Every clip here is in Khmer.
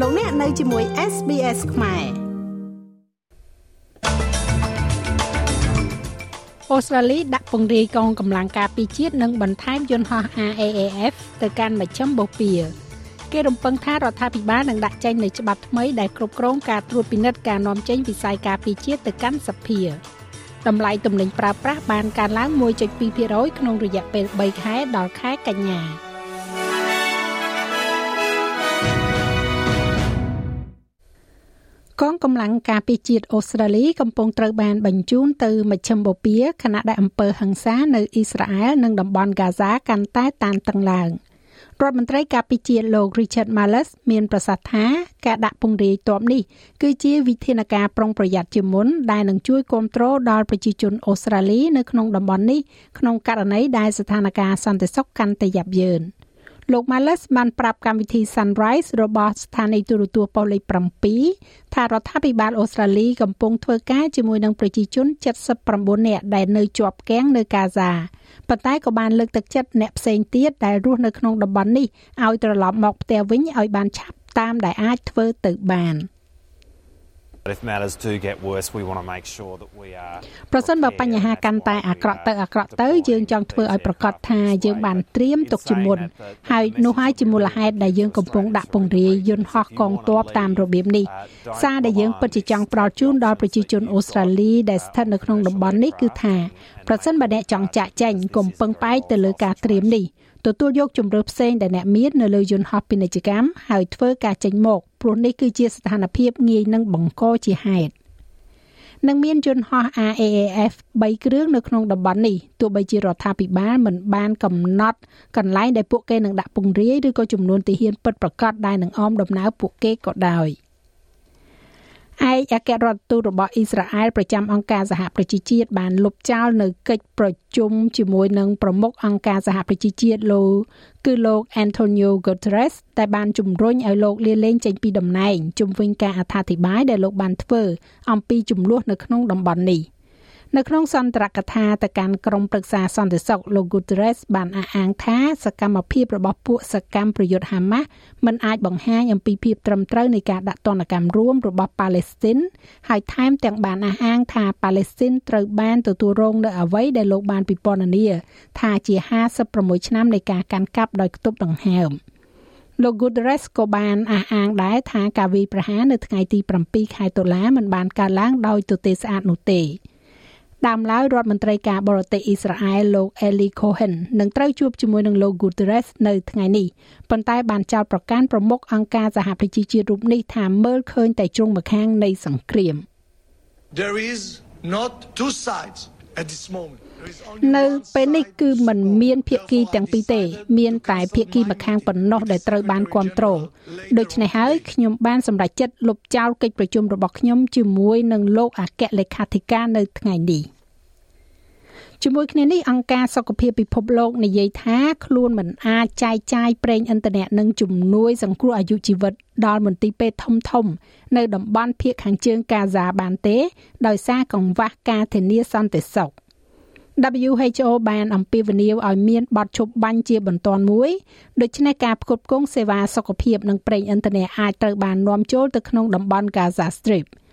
លោកអ្នកនៅជាមួយ SBS ខ្មែរអូស្ត្រាលីដាក់ពង្រាយកងកម្លាំងការពារជាតិនិងបន្ថែមយន្តហោះ RAAF ទៅកាន់មជ្ឈមបូព៌ាគេរំពឹងថារដ្ឋាភិបាលនឹងដាក់ចេញនូវច្បាប់ថ្មីដែលគ្រប់គ្រងការត្រួតពិនិត្យការនាំចេញវិស័យការពារជាតិទៅកាន់សភាតម្លៃទំនិញប្រើប្រាស់បានកើនឡើង1.2%ក្នុងរយៈពេល3ខែដល់ខែកញ្ញា កងកម្លាំងការពារជាតិអូស្ត្រាលីកំពុងត្រូវបានបញ្ជូនទៅមជ្ឈមបូព៌ាខណៈដែលអំពើហិង្សានៅអ៊ីស្រាអែលនិងតំបន់ហ្គាហ្សាកាន់តែតានតឹងឡើង។រដ្ឋមន្ត្រីការពារជាតិលោក Richard Marles មានប្រសាសន៍ថាការដាក់ពង្រាយទ័ពនេះគឺជាវិធានការប្រុងប្រយ័ត្នជាមុនដែលនឹងជួយគ្រប់គ្រងដល់ប្រជាជនអូស្ត្រាលីនៅក្នុងតំបន់នេះក្នុងករណីដែលស្ថានភាពសន្តិសុខកាន់តែយ៉ាប់យ៉ឺន។ លោក Males បានប្រាប់កម្មវិធី Sunrise របស់ស្ថានីយទូរទស្សន៍ប៉ូលេខ7ថារដ្ឋាភិបាលអូស្ត្រាលីកំពុងធ្វើការជាមួយនឹងប្រជាជន79នាក់ដែលនៅជាប់គាំងនៅកាហ្សាប៉ុន្តែក៏បានលើកទឹកចិត្តអ្នកផ្សេងទៀតដែលរស់នៅក្នុងតំបន់នេះឲ្យត្រឡប់មកផ្ទះវិញឲ្យបានឆាប់តាមដែលអាចធ្វើទៅបាន។ ប្រសិនបើបញ្ហាកាន់តែអាក្រក់ទៅអាក្រក់ទៅយើងចង់ធ្វើឲ្យប្រកាសថាយើងបានត្រៀមទុកជាមុនហើយនោះហើយជាមូលហេតុដែលយើងកំពុងដាក់ពង្រាយយន្តហោះកងទ័ពតាមរបៀបនេះសារដែលយើងពិតជាចង់ផ្ដល់ជូនដល់ប្រជាជនអូស្ត្រាលីដែលស្ថិតនៅក្នុងតំបន់នេះគឺថាប្រសិនបើអ្នកចង់ចាក់ចែងកុំពឹងផ្អែកទៅលើការត្រៀមនេះ ទទួលយកជំរឿផ្សេងដែលអ្នកមាននៅលើយន្តហោះពាណិជ្ជកម្មហើយធ្វើការចេញមកព្រោះនេះគឺជាស្ថានភាពងាយនឹងបង្កជាហេតុនឹងមានយន្តហោះ AAF 3គ្រឿងនៅក្នុងតំបន់នេះទោះបីជារដ្ឋាភិបាលមិនបានកំណត់កន្លែងដែលពួកគេនឹងដាក់ពង្រាយឬក៏ចំនួនទាហានពិតប្រាកដដែលនឹងអមដំណើរពួកគេក៏ដោយ។ ឯកអគ្គរដ្ឋទូតរបស់អ៊ីស្រាអែលប្រចាំអង្គការសហប្រជាជាតិបានលុបចោលនៅកិច្ចប្រជុំជាមួយនឹងប្រមុខអង្គការសហប្រជាជាតិលោកគឺលោក Antonio Guterres តែបានជំរុញឲ្យលោកលាលែងចេញពីតំណែងជំវិញការអត្ថាធិប្បាយដែលលោកបានធ្វើអំពីចំនួននៅក្នុងតំបន់នេះ។ នៅក្នុងសន្ទរកថាទៅកាន់ក្រមប្រឹក្សាសន្តិសុខលោក Guterres បានអះអាងថាសកម្មភាពរបស់ពួកសកម្មប្រយុទ្ធហាម៉ាស់មិនអាចបង្ហាញអំពីភាពត្រឹមត្រូវនៃការដាក់ទណ្ឌកម្មរួមរបស់ប៉ាឡេស្ទីនហើយថែមទាំងបានអះអាងថាប៉ាឡេស្ទីនត្រូវបានទទួលរងនៅអ្វីដែលលោកបានពិពណ៌នាថាជា56ឆ្នាំនៃការកាន់កាប់ដោយខ្ទប់ដង្ហើមលោក Guterres ក៏បានអះអាងដែរថាការវាយប្រហារនៅថ្ងៃទី7ខែតុលាមិនបានកើតឡើងដោយទទេស្អាតនោះទេ ដើមឡើយរដ្ឋមន្ត្រីការបរទេសអ៊ីស្រាអែលលោក Eli Cohen នឹងត្រូវជួបជាមួយនឹងលោក Guterres នៅថ្ងៃនេះប៉ុន្តែបានចោទប្រកាន់ប្រមុខអង្គការសហប្រជាជាតិរូបនេះថាមើលឃើញតែជ្រុងម្ខាងនៃសង្គ្រាម There is not two sides at this moment នៅពេលនេះគឺมันមានភាគីទាំងពីរទេ មានតែភាគីម្ខាងប៉ុណ្ណោះដែលត្រូវបានគ្រប់គ្រងដូច្នេះហើយខ្ញុំបានសម្រេចចិត្តលុបចោលកិច្ចប្រជុំរបស់ខ្ញុំជាមួយនឹងលោកអគ្គលេខាធិការនៅថ្ងៃនេះ ជាមួយគ្នានេះអង្គការសុខភាពពិភពលោកនិយាយថាខ្លួនមិនអាចចាយចាយប្រេងឥន្ធនៈនិងជំនួយសង្គ្រោះអាយុជីវិតដល់មន្ទីរពេទ្យធំធំ នៅតំបន់ភៀកខាងជើងកាហ្សាបានទេ ដោយសារកង្វះការធានាសន្តិសុខ WHO បានអំពាវនាវឲ្យមានបទឈប់បាញ់ជាបន្ទាន់មួយដូច្នេះការផ្គត់ផ្គង់សេវាសុខភាពនិងប្រេងឥន្ធនៈអាចត្រូវបាននាំចូលទៅក្នុងតំបន់ Gaza Strip ។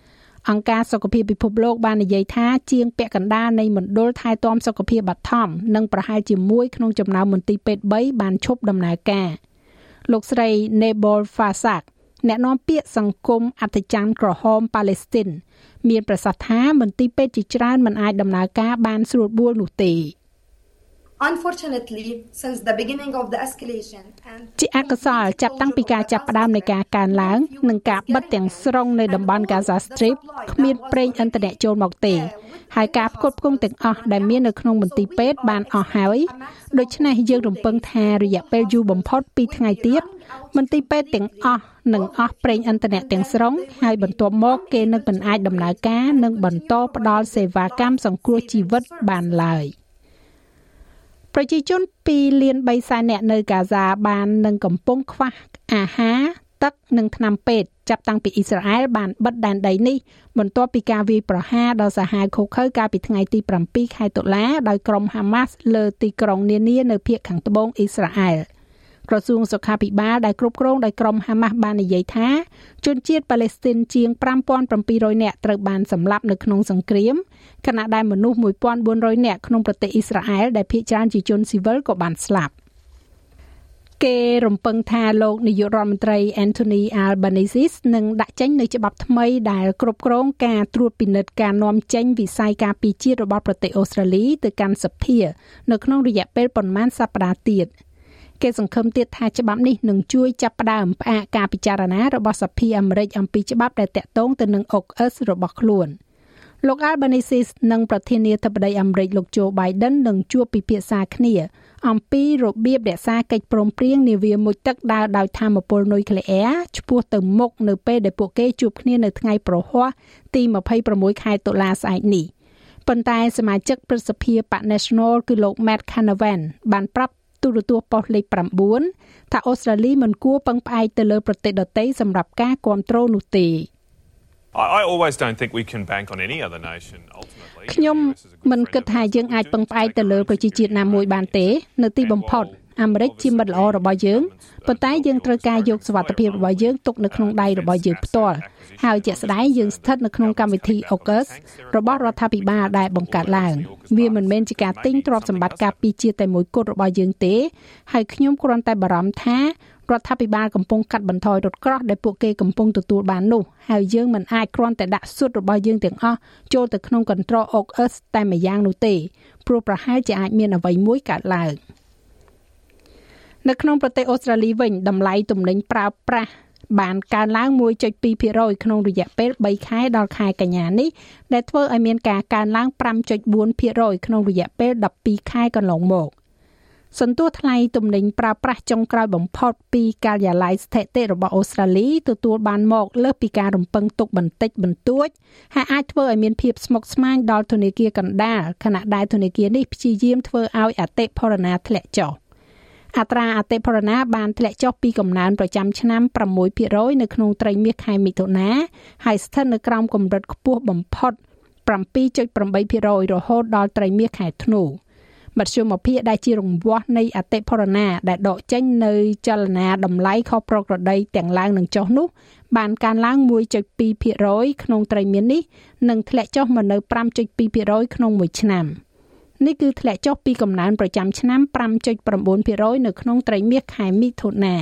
អង្គការសុខភាពពិភពលោកបាននិយាយថាជាងពាក់កណ្ដាលនៃមណ្ឌលថែទាំសុខភាពបឋមនិងប្រហែលជាមួយក្នុងចំណោមមន្ទីរពេទ្យ3បានឈប់ដំណើរការលោកស្រី Nebol Fasak អ្នកនាំពាក្យសង្គមអត្តច័ន្ទក្រហមប៉ាឡេស្ទីន មានប្រសាសន៍ថាមន្ទីរពេទ្យជាច្រើនមិនអាចដំណើរការបានស្រួលបួលនោះទេ Unfortunately since the beginning of the escalation and ជាអកុសលចាប់តាំងពីការចាប់ផ្ដើមនៃការកើនឡើងនិងការបិទទាំងស្រុងនៅតំបន់ Gaza Strip គ្មានប្រេងឥន្ធនៈចូលមកទេហើយការផ្គត់ផ្គង់ទាំងអស់ដែលមាននៅក្នុងមន្ទីរពេទ្យបានអស់ហើយដូច្នេះយើងរំពឹងថារយៈពេលយូរបំផុត2ថ្ងៃទៀតមន្ទីរពេទ្យទាំងអស់នឹងអស់ប្រេងឥន្ធនៈទាំងស្រុងហើយបន្ទាប់មកគេនឹងមិនអាចដំណើរការនិងបន្តផ្ដល់សេវាកម្មសង្គ្រោះជីវិតបានឡើយ។ ប្រជាជន2លាន3សែននាក់នៅកាហ្សាបាននឹងកំពុងខ្វះអាហារទឹកនិងថ្នាំពេទ្យចាប់តាំងពីអ៊ីស្រាអែលបានបិទដែនដីនេះបន្ទាប់ពីការវាយប្រហារដល់សាហាវឃោឃៅកាលពីថ្ងៃទី7ខែតុលាដោយក្រុមហាម៉ាស់លើទីក្រុងនានានៅភាគខាងត្បូងអ៊ីស្រាអែល ក្រសួងសុខាភិបាលដែលគ្រប់គ្រងដោយក្រុមហាម៉ាស់បាននិយាយថាជនជាតិប៉ាឡេស្ទីនជាង5700នាក់ត្រូវបានសម្លាប់នៅក្នុងសង្គ្រាមខណៈដែលមនុស្ស1400នាក់ក្នុងប្រទេសអ៊ីស្រាអែលដែលភ័យច្រើនជាជនស៊ីវិលក៏បានស្លាប់គេរំពឹងថាលោកនាយករដ្ឋមន្ត្រី Anthony Albanese នឹងដាក់ចេញនូវច្បាប់ថ្មីដែលគ្រប់គ្រងការត្រួតពិនិត្យការនាំចេញវិស័យការពារជាតិរបស់ប្រទេសអូស្ត្រាលីទៅកាន់សភានៅក្នុងរយៈពេលប្រមាណសប្តាហ៍ទៀត គេសង្ឃឹមទៀតថាច្បាប់នេះនឹងជួយចាប់ផ្ដើមផ្អាកការពិចារណារបស់សភាអាមេរិកអំពីច្បាប់ដែលតាក់ទងទៅនឹង AUKUS របស់ខ្លួន។លោក Albanese និងប្រធានាធិបតីអាមេរិកលោក Joe Biden នឹងជួបពិភាក្សាគ្នា អំពីរបៀបរក្សាកិច្ចព្រមព្រៀងនាវាមុជទឹកដើរដោយធម្មពលនុយក្លេអ៊ែរឆ្ពោះទៅមុខនៅពេលដែលពួកគេជួបគ្នានៅថ្ងៃប្រហ័សទី26ខែតុលាស្អែកនេះប៉ុន្តែសមាជិកព្រឹទ្ធសភាបក National គឺលោក Matt Canavan បានប្រាប់ ទូរទស្សន៍ប៉ុស្តិ៍លេខ9ថាអូស្ត្រាលីមិនគួរពឹងផ្អែកទៅលើប្រទេសដទៃសម្រាប់ការគ្រប់គ្រងនោះទេ។ I always don't think we can bank on any other nation ultimately. ខ្ញុំមិនគិតថាយើងអាចពឹងផ្អែកទៅលើប្រជាជាតិណាមួយបានទេ នៅទីបំផុត អាមេរិកជាមិត្តល្អរបស់យើងប៉ុន្តែយើងត្រូវការយកសវត្ថភាពរបស់យើងទុកនៅក្នុងដៃរបស់យើងផ្ទាល់ហើយជាក់ស្ដែងយើងស្ថិតនៅក្នុងកម្មវិធី AUKUS របស់រដ្ឋាភិបាលដែលបង្កើតឡើងវាមិនមែនជាការទិញទ្រព្យសម្បត្តិការពារជាតិតែមួយគត់របស់យើងទេហើយខ្ញុំគ្រាន់តែបារម្ភថារដ្ឋាភិបាលកំពុងកាត់បន្ថយរថក្រោះដែលពួកគេកំពុងទទួលបាននោះហើយយើងមិនអាចគ្រាន់តែដាក់ស៊ុតរបស់យើងទាំងអស់ចូលទៅក្នុង control OS តែម្យ៉ាងនោះទេព្រោះប្រហែលជាអាចមានអ្វីមួយកើតឡើង នៅក្នុងប្រទេសអូស្ត្រាលីវិញតម្លៃទំនិញប្រើប្រាស់បានកើនឡើង1.2%ក្នុងរយៈពេល3ខែដល់ខែកញ្ញានេះដែលធ្វើឲ្យមានការកើនឡើង5.4%ក្នុងរយៈពេល12ខែកន្លងមកសន្ទុះថ្លៃទំនិញប្រើប្រាស់ចុងក្រោយបំផុតពីការិយាល័យស្ថិតិរបស់អូស្ត្រាលីទទួលបានមកលើសពីការរំពឹងទុកបន្តិចបន្តួចហើយអាចធ្វើឲ្យមានភាពស្មុគស្មាញដល់ធនាគារកណ្ដាលខណៈដែលធនាគារនេះព្យាយាមធ្វើឲ្យអតិផរណាធ្លាក់ចុះ អត្រាអតិផរណាបានធ្លាក់ចុះពីកំណើនប្រចាំឆ្នាំ6%នៅក្នុងត្រីមាសខែមិថុនាហើយស្ថិតនៅក្រោមកម្រិតខ្ពស់បំផុត7.8%រហូតដល់ត្រីមាសខែធ្នូ។មធ្យមភាគដែលជារង្វាស់នៃអតិផរណាដែលដកចេញនៅចលនាតម្លៃខុសប្រក្រតីទាំងឡើងនិងចុះនោះ បានកើនឡើង1.2%ក្នុងត្រីមាននេះនិងធ្លាក់ចុះមកនៅ5.2%ក្នុងមួយឆ្នាំ នេះគឺធ្លាក់ចុះពីកំណើនប្រចាំឆ្នាំ5.9%នៅក្នុងត្រីមាសខែមិថុនា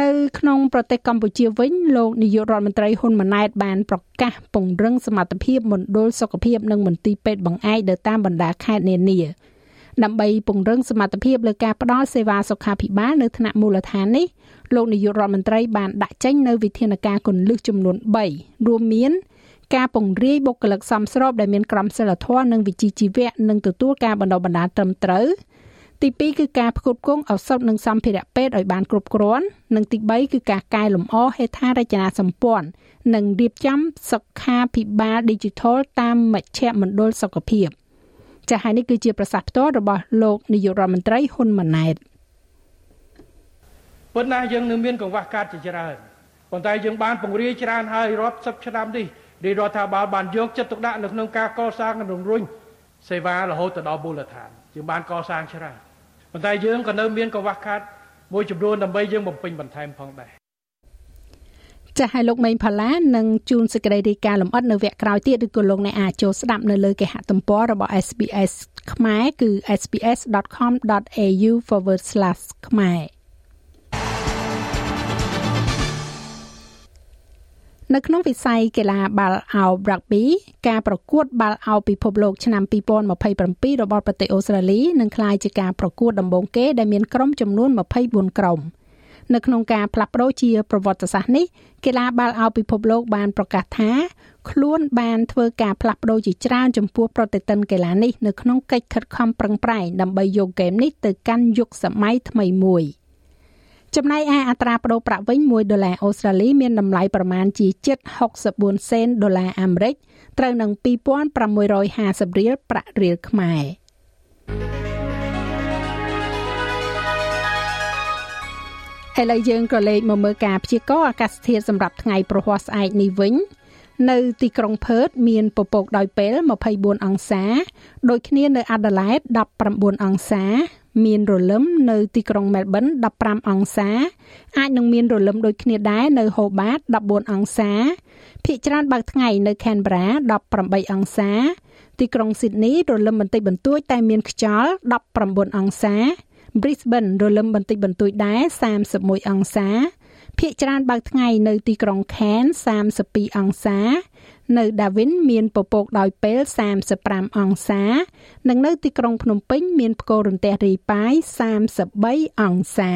នៅក្នុងប្រទេសកម្ពុជាវិញលោកនាយករដ្ឋមន្ត្រីហ៊ុនម៉ាណែតបានប្រកាសពង្រឹងសមត្ថភាពមណ្ឌលសុខភាពនិងមន្ទីរពេទ្យបង្អែកនៅតាមបណ្ដាខេត្តនានាដើម្បីពង្រឹងសមត្ថភាពលើការផ្តល់សេវាសុខាភិបាលនៅថ្នាក់មូលដ្ឋាននេះលោកនាយករដ្ឋមន្ត្រីបានដាក់ចេញនៅវិធានការគន្លឹះចំនួន3រួមមាន ការពង្រាយបុគ្គលិកសមស្របដែលមានក្រមសីលធម៌និងវិជ្ជាជីវៈនិងទទួលការបណ្ដុះបណ្ដាលត្រឹមត្រូវទី2គឺការផ្គត់ផ្គង់ឱសថនិងសម្ភារៈពេទ្យឲ្យបានគ្រប់គ្រាន់និងទី3គឺការកែលម្អហេដ្ឋារចនាសម្ព័ន្ធនិងរៀបចំសុខាភិបាល Digital តាមមជ្ឈមណ្ឌលសុខភាពចា៎ហើយនេះគឺជាប្រសាសន៍ផ្ទាល់របស់លោកនាយករដ្ឋមន្ត្រីហ៊ុនម៉ាណែតប៉ុន្តែយើងនៅមានកង្វះខាតជាច្រើនប៉ុន្តែយើងបានពង្រាយច្រើនហើយរាប់សិបឆ្នាំនេះ រាជរដ្ឋាភិបាលបានយកចិត្តទុកដាក់នៅក្នុងការកសាងនិងរង្រុញសេវារហូតទៅដល់មូលដ្ឋានយើងបានកសាងច្រើនប៉ុន្តែយើងក៏នៅមានកង្វះខាតមួយចំនួនដើម្បីយើងបំពេញបន្ថែមផងដែរចាស់ឲ្យលោកមេងផល្លានឹងជួនសេចក្តីរាយការណ៍លម្អិតនៅវគ្គក្រោយទៀតឬក៏លោកអ្នកអាចចូលស្ដាប់នៅលើគេហទំព័ររបស់ SBS ខ្មែរគឺ sbs.com.au/ ខ្មែរ នៅក្នុងវិស័យកីឡាបាល់ឱបរ៉ាក់ប៊ីការប្រកួតបាល់ឱបពិភពលោកឆ្នាំ2027របស់ប្រទេសអូស្ត្រាលីនឹងក្លាយជាការប្រកួតដំបូងគេដែលមានក្រុមចំនួន24ក្រុមនៅក្នុងការផ្លាស់ប្ដូរជាប្រវត្តិសាស្ត្រនេះកីឡាបាល់ឱបពិភពលោកបានប្រកាសថាខ្លួនបានធ្វើការផ្លាស់ប្ដូរជាច្រើនចំពោះប្រតិទិនកីឡានេះនៅក្នុងកិច្ចខិតខំប្រឹងប្រែងដើម្បីយកហ្គេមនេះទៅកាន់យុគសម័យថ្មីមួយ។ ចំណែកឯអត្រាប្តូរប្រាក់វិញ1ដុល្លារអូស្ត្រាលីមានតម្លៃប្រមាណជា764សេនដុល្លារអាមេរិកត្រូវនឹង2650រៀលប្រាក់រៀលខ្មែរឥឡូវយើងក៏លេខមកមើលការព្យាករណ៍អាកាសធាតុសម្រាប់ថ្ងៃប្រហ័សស្អែកនេះវិញនៅទីក្រុងផឺតមានពពកដោយពេល24អង្សា ដូចគ្នានៅអាដាលេដ19អង្សា មានរលឹមនៅទីក្រុង Melbourne 15អង្សា អាចនឹងមានរលឹមដូចគ្នាដែរនៅ Hobart 14អង្សាភាគច្រើនបើកថ្ងៃនៅ Canberra 18អង្សាទីក្រុង Sydney រលឹមបន្តិចបន្តួចតែមានខ្យល់19អង្សា Brisbane រលឹមបន្តិចបន្តួចដែរ31អង្សាភាគច្រើនបើកថ្ងៃនៅទីក្រុង Cairns 32អង្សា នៅ Darwin មានពពកដោយពេល35អង្សា និងនៅទីក្រុងភ្នំពេញមានផ្គររន្ទះរាយប៉ាយ33អង្សា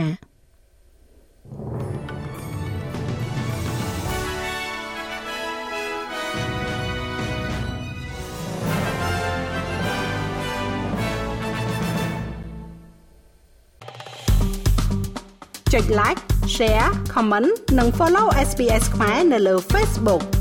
ចុច like share comment និង follow SPS ខ្មែរនៅលើ Facebook